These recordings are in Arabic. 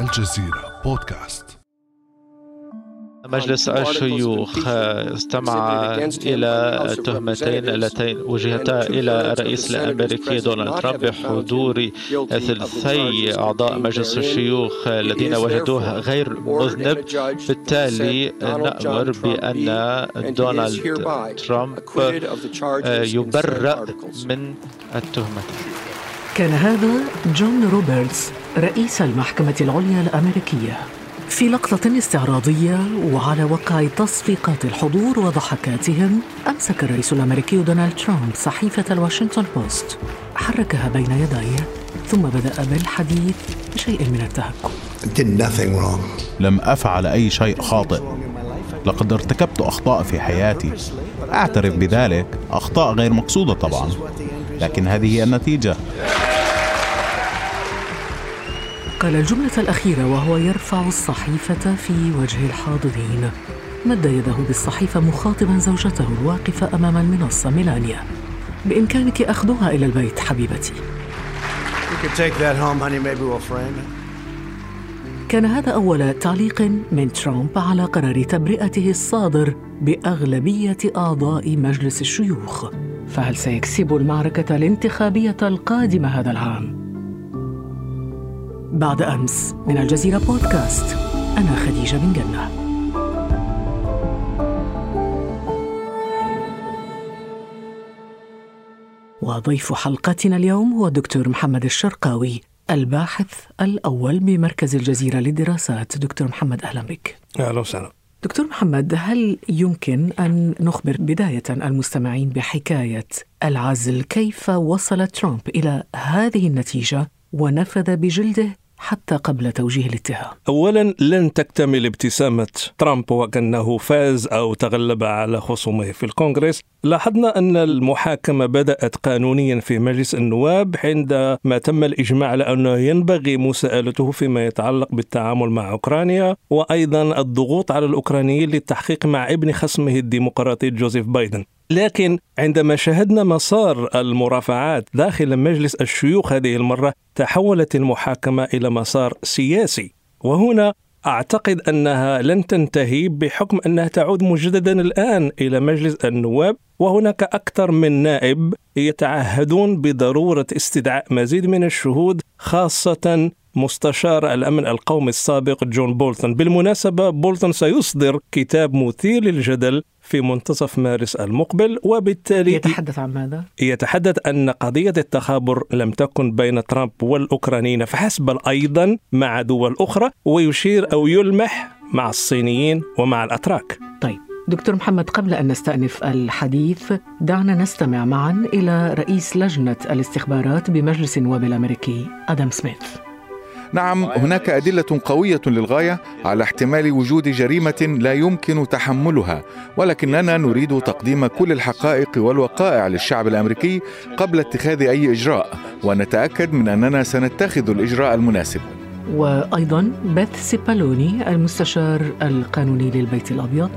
الجزيرة بودكاست. مجلس الشيوخ استمع إلى التهمتين اللتين وجهتا إلى الرئيس الأمريكي دونالد ترامب بحضور ثلثي أعضاء مجلس الشيوخ الذين وجدوه غير مذنب. بالتالي نأمر بأن دونالد ترامب يبرأ من التهمتين. كان هذا جون روبرتس رئيس المحكمة العليا الأمريكية. في لقطة استعراضية وعلى وقع تصفيقات الحضور وضحكاتهم أمسك الرئيس الأمريكي دونالد ترامب صحيفة الواشنطن بوست. حركها بين يديه ثم بدأ بالحديث بشيء من التهكم. لم أفعل أي شيء خاطئ. لقد ارتكبت أخطاء في حياتي. أعترف بذلك. أخطاء غير مقصودة طبعا. لكن هذه هي النتيجة. قال الجملة الأخيرة وهو يرفع الصحيفة في وجه الحاضرين. مد يده بالصحيفة مخاطبا زوجته الواقفة أمام المنصة ميلانيا. بإمكانك أخذها إلى البيت حبيبتي. كان هذا أول تعليق من ترامب على قرار تبرئته الصادر بأغلبية أعضاء مجلس الشيوخ. فهل سيكسب المعركة الانتخابية القادمة هذا العام؟ بعد أمس من الجزيرة بودكاست. أنا خديجة بن جنة. وضيف حلقتنا اليوم هو الدكتور محمد الشرقاوي الباحث الأول بمركز الجزيرة للدراسات. دكتور محمد أهلا بك. أهلا وسهلا. دكتور محمد هل يمكن أن نخبر بداية المستمعين بحكاية العزل؟ كيف وصل ترامب إلى هذه النتيجة ونفذ بجلده حتى قبل توجيه الاتهام. أولا لن تكتمل ابتسامة ترامب وكأنه فاز أو تغلب على خصومه في الكونغرس. لاحظنا أن المحاكمة بدأت قانونيا في مجلس النواب عندما تم الإجماع على أنه ينبغي مساءلته فيما يتعلق بالتعامل مع أوكرانيا وأيضا الضغوط على الأوكرانيين للتحقيق مع ابن خصمه الديمقراطي جوزيف بايدن. لكن عندما شاهدنا مسار المرافعات داخل مجلس الشيوخ هذه المرة تحولت المحاكمة إلى مسار سياسي. وهنا أعتقد أنها لن تنتهي بحكم أنها تعود مجددا الآن إلى مجلس النواب وهناك أكثر من نائب يتعهدون بضرورة استدعاء مزيد من الشهود خاصة مستشار الأمن القومي السابق جون بولتون. بالمناسبة بولتون سيصدر كتاب مثير للجدل في منتصف مارس المقبل وبالتالي يتحدث عن ماذا؟ يتحدث أن قضية التخابر لم تكن بين ترامب والأوكرانيين فحسب بل أيضا مع دول أخرى ويشير أو يلمح مع الصينيين ومع الأتراك. طيب دكتور محمد قبل أن نستأنف الحديث دعنا نستمع معا إلى رئيس لجنة الاستخبارات بمجلس النواب الأمريكي أدم سميث. نعم هناك أدلة قوية للغاية على احتمال وجود جريمة لا يمكن تحملها ولكننا نريد تقديم كل الحقائق والوقائع للشعب الأمريكي قبل اتخاذ أي إجراء ونتأكد من أننا سنتخذ الإجراء المناسب. وأيضا بيث سيبالوني المستشار القانوني للبيت الأبيض.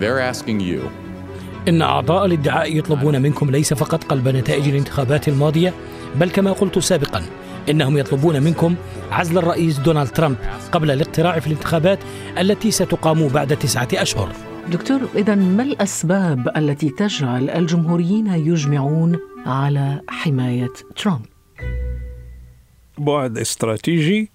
إن أعضاء الادعاء يطلبون منكم ليس فقط قلب نتائج الانتخابات الماضية بل كما قلت سابقا إنهم يطلبون منكم عزل الرئيس دونالد ترامب قبل الاقتراع في الانتخابات التي ستقام بعد تسعة أشهر. دكتور إذا ما الأسباب التي تجعل الجمهوريين يجمعون على حماية ترامب؟ بعد استراتيجي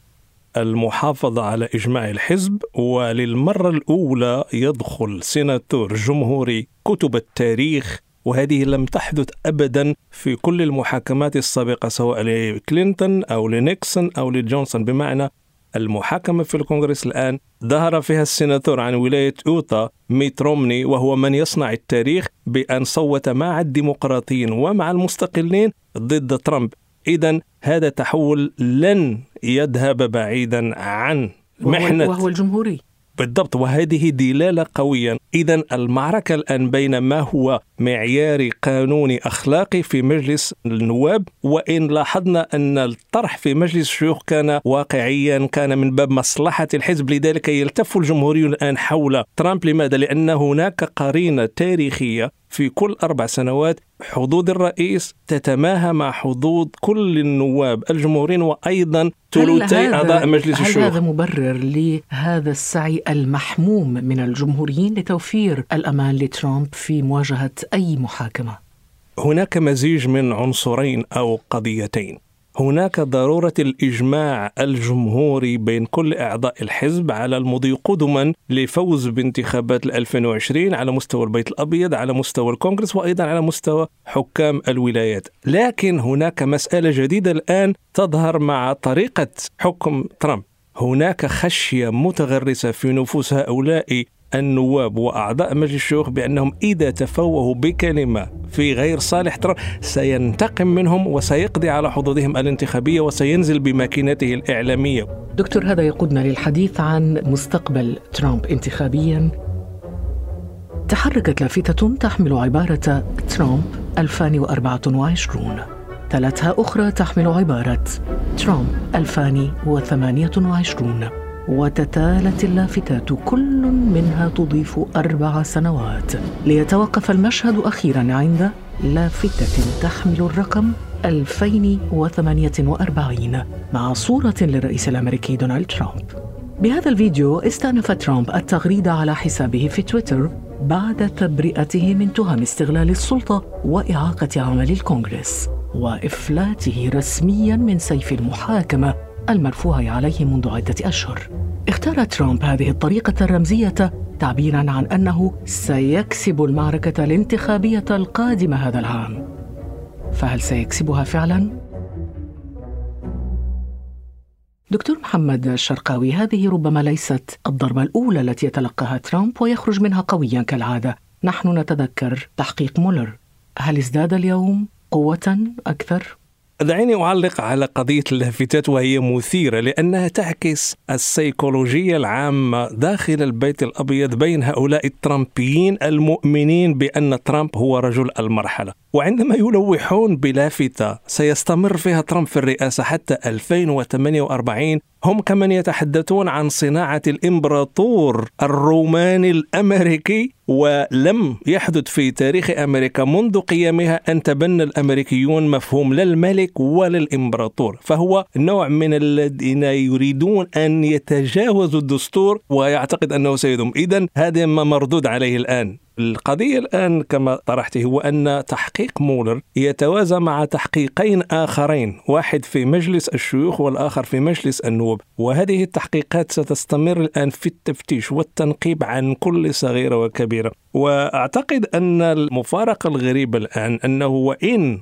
المحافظة على إجماع الحزب وللمرة الأولى يدخل سيناتور جمهوري كتب التاريخ وهذه لم تحدث ابدا في كل المحاكمات السابقة سواء لكلينتون أو لنيكسون أو لجونسون. بمعنى المحاكمة في الكونغرس الآن ظهر فيها السيناتور عن ولاية أوتا ميت رومني وهو من يصنع التاريخ بأن صوت مع الديمقراطيين ومع المستقلين ضد ترامب. إذا هذا تحول لن يذهب بعيدا عن محنة وهو الجمهوري. بالضبط وهذه دلالة قوية. إذا المعركة الآن بين ما هو معياري قانوني أخلاقي في مجلس النواب وإن لاحظنا أن الطرح في مجلس الشيوخ كان واقعيا كان من باب مصلحة الحزب. لذلك يلتف الجمهوريون الآن حول ترامب. لماذا؟ لأن هناك قرينة تاريخية في كل أربع سنوات حظوظ الرئيس تتماهى مع حظوظ كل النواب الجمهوريين وأيضا ثلثي أعضاء مجلس هل الشيوخ هذا مبرر لهذا السعي المحموم من الجمهوريين لتوفير الأمان لترامب في مواجهة أي محاكمة؟ هناك مزيج من عنصرين أو قضيتين هناك ضرورة الإجماع الجمهوري بين كل أعضاء الحزب على المضي قدما لفوز بانتخابات 2020 على مستوى البيت الأبيض على مستوى الكونغرس وأيضا على مستوى حكام الولايات. لكن هناك مسألة جديدة الآن تظهر مع طريقة حكم ترامب. هناك خشية متغرسة في نفوس هؤلاء النواب وأعضاء مجلس الشيوخ بأنهم إذا تفوهوا بكلمة في غير صالح ترامب سينتقم منهم وسيقضي على حظوظهم الانتخابية وسينزل بماكينته الإعلامية. دكتور هذا يقودنا للحديث عن مستقبل ترامب انتخابيا. تحركت لافتة تحمل عبارة ترامب 2024 تلتها أخرى تحمل عبارة ترامب 2028 وتتالت اللافتات كل منها تضيف أربع سنوات. ليتوقف المشهد أخيرا عند لافتة تحمل الرقم 2048 مع صورة للرئيس الأمريكي دونالد ترامب. بهذا الفيديو استأنف ترامب التغريدة على حسابه في تويتر بعد تبرئته من تهم استغلال السلطة وإعاقة عمل الكونغرس وإفلاته رسميا من سيف المحاكمة المرفوع عليه منذ عدة أشهر. اختار ترامب هذه الطريقة الرمزية تعبيرا عن أنه سيكسب المعركة الانتخابية القادمة هذا العام. فهل سيكسبها فعلا؟ دكتور محمد الشرقاوي هذه ربما ليست الضربة الأولى التي يتلقاها ترامب ويخرج منها قويا كالعادة. نحن نتذكر تحقيق مولر. هل ازداد اليوم قوة أكثر؟ دعيني أعلق على قضية اللافتات وهي مثيرة لأنها تعكس السيكولوجية العامة داخل البيت الأبيض بين هؤلاء الترامبيين المؤمنين بأن ترامب هو رجل المرحلة. وعندما يلوحون بلافتة سيستمر فيها ترامب في الرئاسة حتى 2048 هم كمن يتحدثون عن صناعة الإمبراطور الروماني الأمريكي ولم يحدث في تاريخ أمريكا منذ قيامها أن تبنى الأمريكيون مفهوم لا الملك ولا الإمبراطور. فهو نوع من الذين يريدون أن يتجاوزوا الدستور ويعتقد أنه سيدهم إذا هذا ما مردود عليه الآن. القضية الآن كما طرحته هو أن تحقيق مولر يتوازى مع تحقيقين آخرين واحد في مجلس الشيوخ والآخر في مجلس النواب. وهذه التحقيقات ستستمر الآن في التفتيش والتنقيب عن كل صغيرة وكبيرة. وأعتقد أن المفارقة الغريبة الآن أنه وإن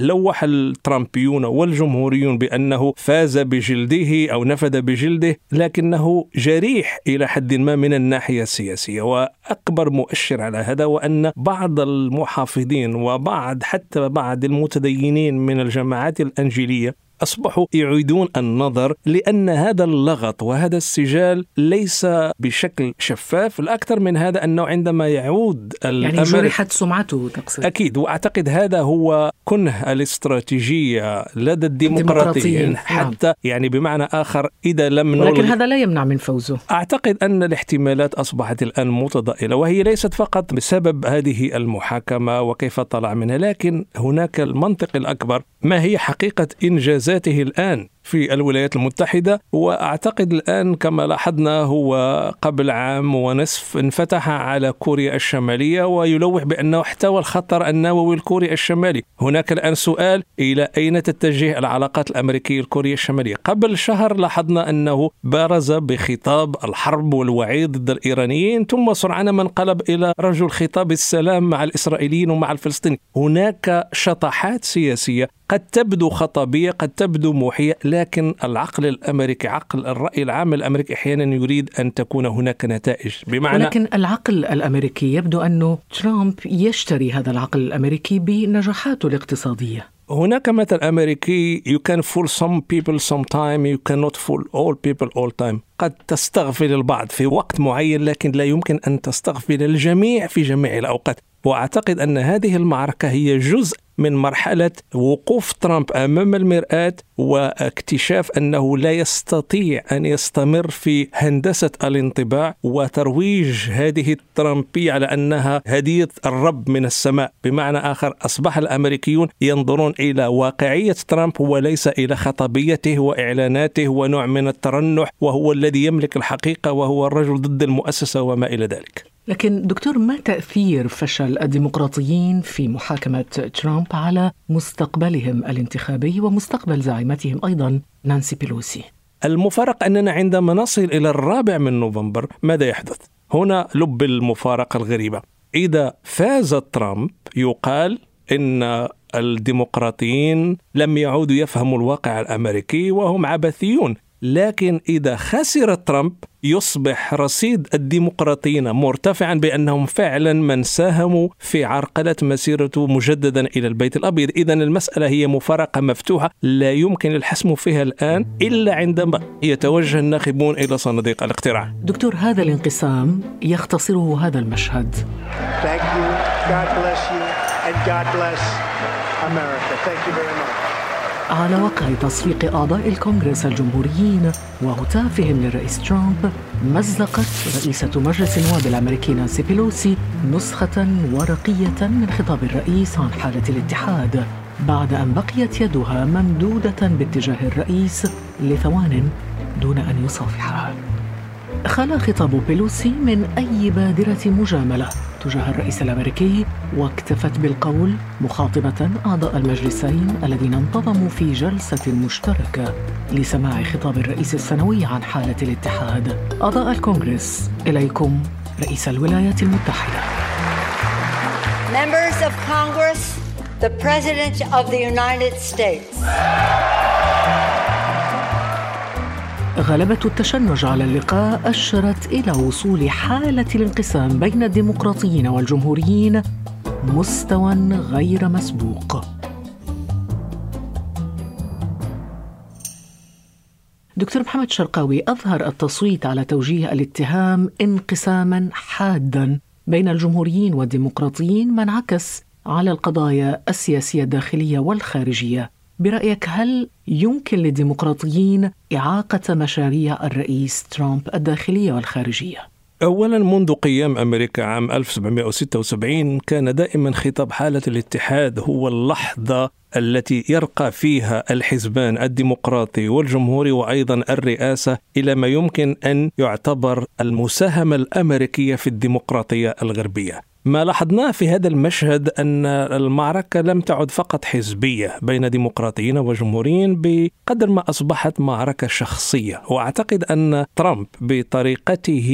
لوح الترامبيون والجمهوريون بأنه فاز بجلده أو نفذ بجلده لكنه جريح إلى حد ما من الناحية السياسية. وأكبر مؤشر على هذا وان بعض المحافظين وبعض حتى بعض المتدينين من الجماعات الأنجيلية أصبحوا يعيدون النظر لأن هذا اللغط وهذا السجال ليس بشكل شفاف. الأكثر من هذا أنه عندما يعود يعني جرحت سمعته تقصد. أكيد وأعتقد هذا هو كنه الاستراتيجية لدى الديمقراطيين. نعم. حتى يعني بمعنى آخر إذا لم ولكن هذا لا يمنع من فوزه. أعتقد أن الاحتمالات أصبحت الآن متضائله وهي ليست فقط بسبب هذه المحاكمة وكيف طلع منها لكن هناك المنطق الأكبر ما هي حقيقة إنجاز ذاته الآن. في الولايات المتحدة وأعتقد الآن كما لاحظنا هو قبل عام ونصف انفتح على كوريا الشمالية ويلوح بأنه احتوى الخطر النووي الكوري الشمالي. هناك الآن سؤال إلى أين تتجه العلاقات الأمريكية الكورية الشمالية؟ قبل شهر لاحظنا أنه بارز بخطاب الحرب والوعيد ضد الإيرانيين ثم سرعان ما انقلب إلى رجل خطاب السلام مع الإسرائيليين ومع الفلسطينيين. هناك شطحات سياسية قد تبدو خطابية قد تبدو موحية لكن العقل الأمريكي عقل الرأي العام الأمريكي أحيانا يريد أن تكون هناك نتائج. بمعنى ولكن العقل الأمريكي يبدو أنه ترامب يشتري هذا العقل الأمريكي بنجاحاته الاقتصادية. هناك مثل أمريكي you can fool some people sometime you cannot fool all people all time. قد تستغفل البعض في وقت معين لكن لا يمكن أن تستغفل الجميع في جميع الأوقات. وأعتقد أن هذه المعركة هي جزء من مرحلة وقوف ترامب أمام المرآة واكتشاف أنه لا يستطيع أن يستمر في هندسة الانطباع وترويج هذه الترامبية على أنها هدية الرب من السماء. بمعنى آخر أصبح الأمريكيون ينظرون إلى واقعية ترامب وليس إلى خطبيته وإعلاناته ونوع من الترنح وهو الذي يملك الحقيقة وهو الرجل ضد المؤسسة وما إلى ذلك. لكن دكتور ما تأثير فشل الديمقراطيين في محاكمة ترامب على مستقبلهم الانتخابي ومستقبل زعيمتهم أيضا نانسي بيلوسي؟ المفارق أننا عندما نصل إلى الرابع من نوفمبر ماذا يحدث؟ هنا لب المفارقة الغريبة إذا فاز ترامب يقال إن الديمقراطيين لم يعودوا يفهموا الواقع الأمريكي وهم عبثيون لكن إذا خسر ترامب يصبح رصيد الديمقراطيين مرتفعا بأنهم فعلا من ساهموا في عرقلة مسيرته مجددا إلى البيت الأبيض إذا المسألة هي مفارقة مفتوحة لا يمكن الحسم فيها الآن إلا عندما يتوجه الناخبون إلى صناديق الاقتراع دكتور هذا الانقسام يختصره هذا المشهد Thank you. God bless you. And God bless America. Thank you very much. على وقع تصفيق أعضاء الكونغرس الجمهوريين وهتافهم للرئيس ترامب مزقت رئيسة مجلس النواب الأمريكي نانسي بيلوسي نسخة ورقية من خطاب الرئيس عن حالة الاتحاد بعد أن بقيت يدها ممدودة باتجاه الرئيس لثوان دون أن يصافحها. خلا خطاب بيلوسي من أي بادرة مجاملة؟ تجاه الرئيس الأمريكي واكتفت بالقول مخاطبة أعضاء المجلسين الذين انتظموا في جلسة مشتركة لسماع خطاب الرئيس السنوي عن حالة الاتحاد اعضاء الكونغرس إليكم رئيس الولايات المتحدة Members of Congress, the President of the United States. غلبة التشنج على اللقاء أشرت إلى وصول حالة الانقسام بين الديمقراطيين والجمهوريين مستوى غير مسبوق. دكتور محمد شرقاوي أظهر التصويت على توجيه الاتهام انقساما حادا بين الجمهوريين والديمقراطيين ما انعكس على القضايا السياسية الداخلية والخارجية برأيك هل يمكن للديمقراطيين إعاقة مشاريع الرئيس ترامب الداخلية والخارجية؟ أولا منذ قيام أمريكا عام 1776 كان دائما خطاب حالة الاتحاد هو اللحظة التي يرقى فيها الحزبان الديمقراطي والجمهوري وأيضا الرئاسة إلى ما يمكن أن يعتبر المساهمة الأمريكية في الديمقراطية الغربية. ما لاحظناه في هذا المشهد أن المعركة لم تعد فقط حزبية بين ديمقراطيين وجمهوريين بقدر ما أصبحت معركة شخصية. وأعتقد أن ترامب بطريقته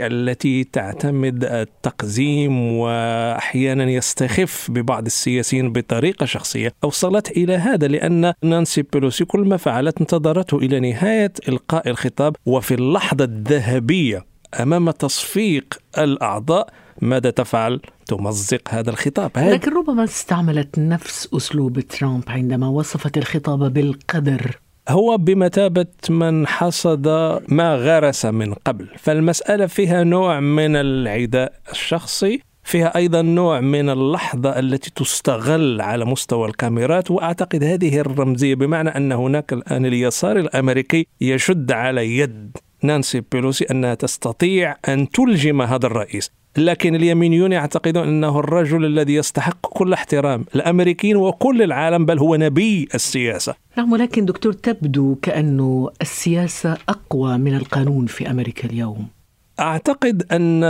التي تعتمد التقزيم وأحيانا يستخف ببعض السياسيين بطريقة شخصية أوصلت إلى هذا لأن نانسي بيلوسي كل ما فعلت انتظرته إلى نهاية إلقاء الخطاب وفي اللحظة الذهبية أمام تصفيق الأعضاء ماذا تفعل؟ تمزق هذا الخطاب. لكن ربما استعملت نفس أسلوب ترامب عندما وصفت الخطاب بالقدر. هو بمثابة من حصد ما غرس من قبل. فالمسألة فيها نوع من العداء الشخصي فيها أيضا نوع من اللحظة التي تستغل على مستوى الكاميرات وأعتقد هذه الرمزية بمعنى أن هناك الآن اليسار الأمريكي يشد على يد نانسي بيلوسي أنها تستطيع أن تلجم هذا الرئيس. لكن اليمينيون يعتقدون أنه الرجل الذي يستحق كل احترام الأمريكيين وكل العالم بل هو نبي السياسة. نعم ولكن دكتور تبدو كانه السياسة أقوى من القانون في أمريكا اليوم. أعتقد أن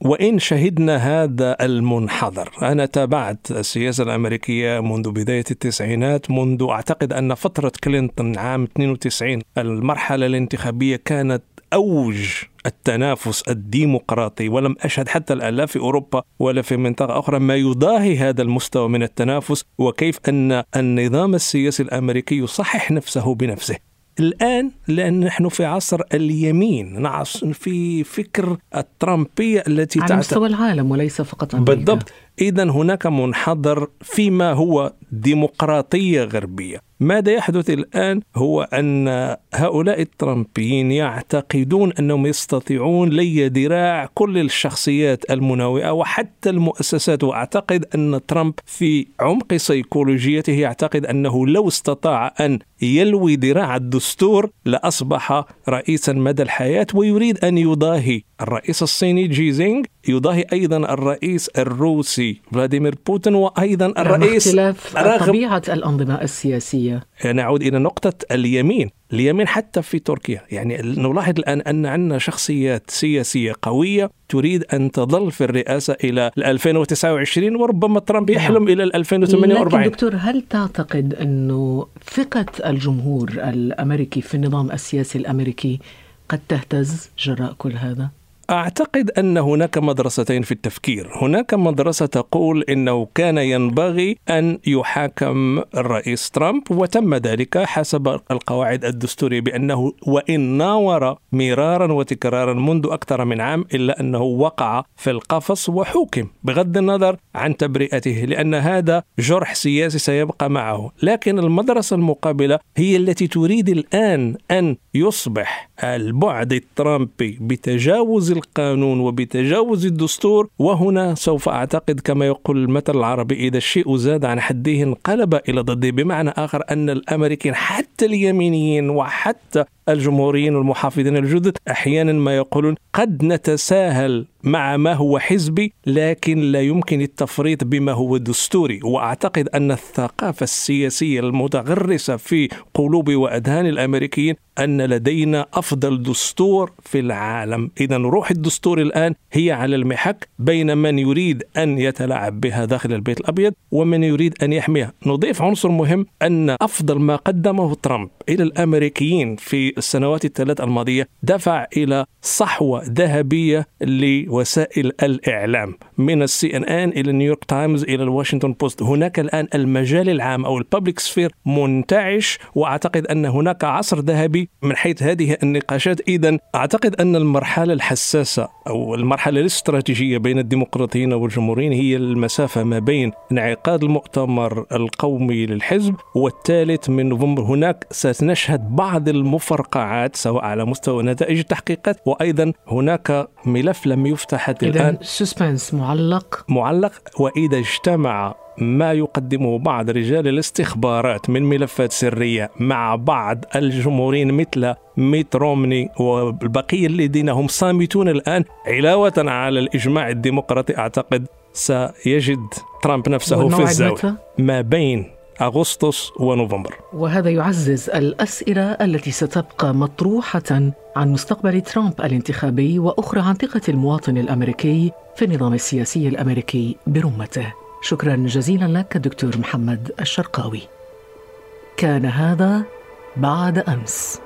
وإن شهدنا هذا المنحدر أنا تابعت السياسة الأمريكية منذ بداية التسعينات منذ أعتقد أن فترة كلينتون عام 92 المرحلة الانتخابية كانت أوج التنافس الديمقراطي ولم أشهد حتى الآن لا في أوروبا ولا في منطقة أخرى ما يضاهي هذا المستوى من التنافس وكيف أن النظام السياسي الأمريكي يصحح نفسه بنفسه الآن لأن نحن في عصر اليمين نعص في فكر الترامبية التي على مستوى العالم وليس فقط أمريكا. بالضبط إذا هناك منحدر فيما هو ديمقراطية غربية. ماذا يحدث الآن هو أن هؤلاء الترامبيين يعتقدون أنهم يستطيعون لي ذراع كل الشخصيات المناوئة وحتى المؤسسات وأعتقد أن ترامب في عمق سيكولوجيته يعتقد أنه لو استطاع أن يلوي ذراع الدستور لأصبح رئيسا مدى الحياة ويريد أن يضاهي الرئيس الصيني جي زينغ يضاهي أيضا الرئيس الروسي. فلاديمير بوتين وأيضا الرئيس اختلاف رغم طبيعة الأنظمة السياسية نعود إلى نقطة اليمين اليمين حتى في تركيا يعني نلاحظ الآن أن عندنا شخصيات سياسية قوية تريد أن تظل في الرئاسة إلى 2029 وربما ترامب نعم. يحلم إلى 2048 لكن دكتور هل تعتقد أنه ثقة الجمهور الأمريكي في النظام السياسي الأمريكي قد تهتز جراء كل هذا؟ أعتقد أن هناك مدرستين في التفكير، هناك مدرسة تقول إنه كان ينبغي أن يحاكم الرئيس ترامب وتم ذلك حسب القواعد الدستورية بأنه وإن ناور مرارا وتكرارا منذ أكثر من عام إلا أنه وقع في القفص وحوكم بغض النظر عن تبرئته لأن هذا جرح سياسي سيبقى معه، لكن المدرسة المقابلة هي التي تريد الآن أن يصبح البعد الترامبي بتجاوز القانون وبتجاوز الدستور وهنا سوف أعتقد كما يقول المثل العربي إذا الشيء زاد عن حده انقلب إلى ضده. بمعنى آخر أن الأمريكان حتى اليمينيين وحتى الجمهوريين والمحافظين الجدد أحيانا ما يقولون قد نتساهل مع ما هو حزبي لكن لا يمكن التفريط بما هو دستوري. وأعتقد أن الثقافة السياسية المتغرسة في قلوب وأذهان الأمريكيين أن لدينا أفضل دستور في العالم. إذا روح الدستور الآن هي على المحك بين من يريد أن يتلاعب بها داخل البيت الأبيض ومن يريد أن يحميها. نضيف عنصر مهم أن أفضل ما قدمه ترامب إلى الأمريكيين في السنوات الثلاث الماضية دفع إلى صحوة ذهبية لوسائل الإعلام. من السي إن إن إلى نيويورك تايمز إلى الواشنطن بوست. هناك الآن المجال العام أو ال public sphere منتعش وأعتقد أن هناك عصر ذهبي. من حيث هذه النقاشات إذا أعتقد أن المرحلة الحساسة أو المرحلة الاستراتيجية بين الديمقراطيين والجمهوريين هي المسافة ما بين انعقاد المؤتمر القومي للحزب والثالث من نوفمبر. هناك سنشهد بعض المفارقات القاعات سواء على مستوى نتائج التحقيقات وأيضا هناك ملف لم يفتح حتى الآن. suspense معلق. معلق وإذا اجتمع ما يقدمه بعض رجال الاستخبارات من ملفات سرية مع بعض الجمهوريين مثل ميت رومني والبقية الذين هم صامتون الآن علاوة على الإجماع الديمقراطي أعتقد سيجد ترامب نفسه في الزاوية. ما بين أغسطس ونوفمبر. وهذا يعزز الأسئلة التي ستبقى مطروحة عن مستقبل ترامب الانتخابي وأخرى عن ثقة المواطن الأمريكي في النظام السياسي الأمريكي برمته. شكرا جزيلا لك دكتور محمد الشرقاوي. كان هذا بعد أمس.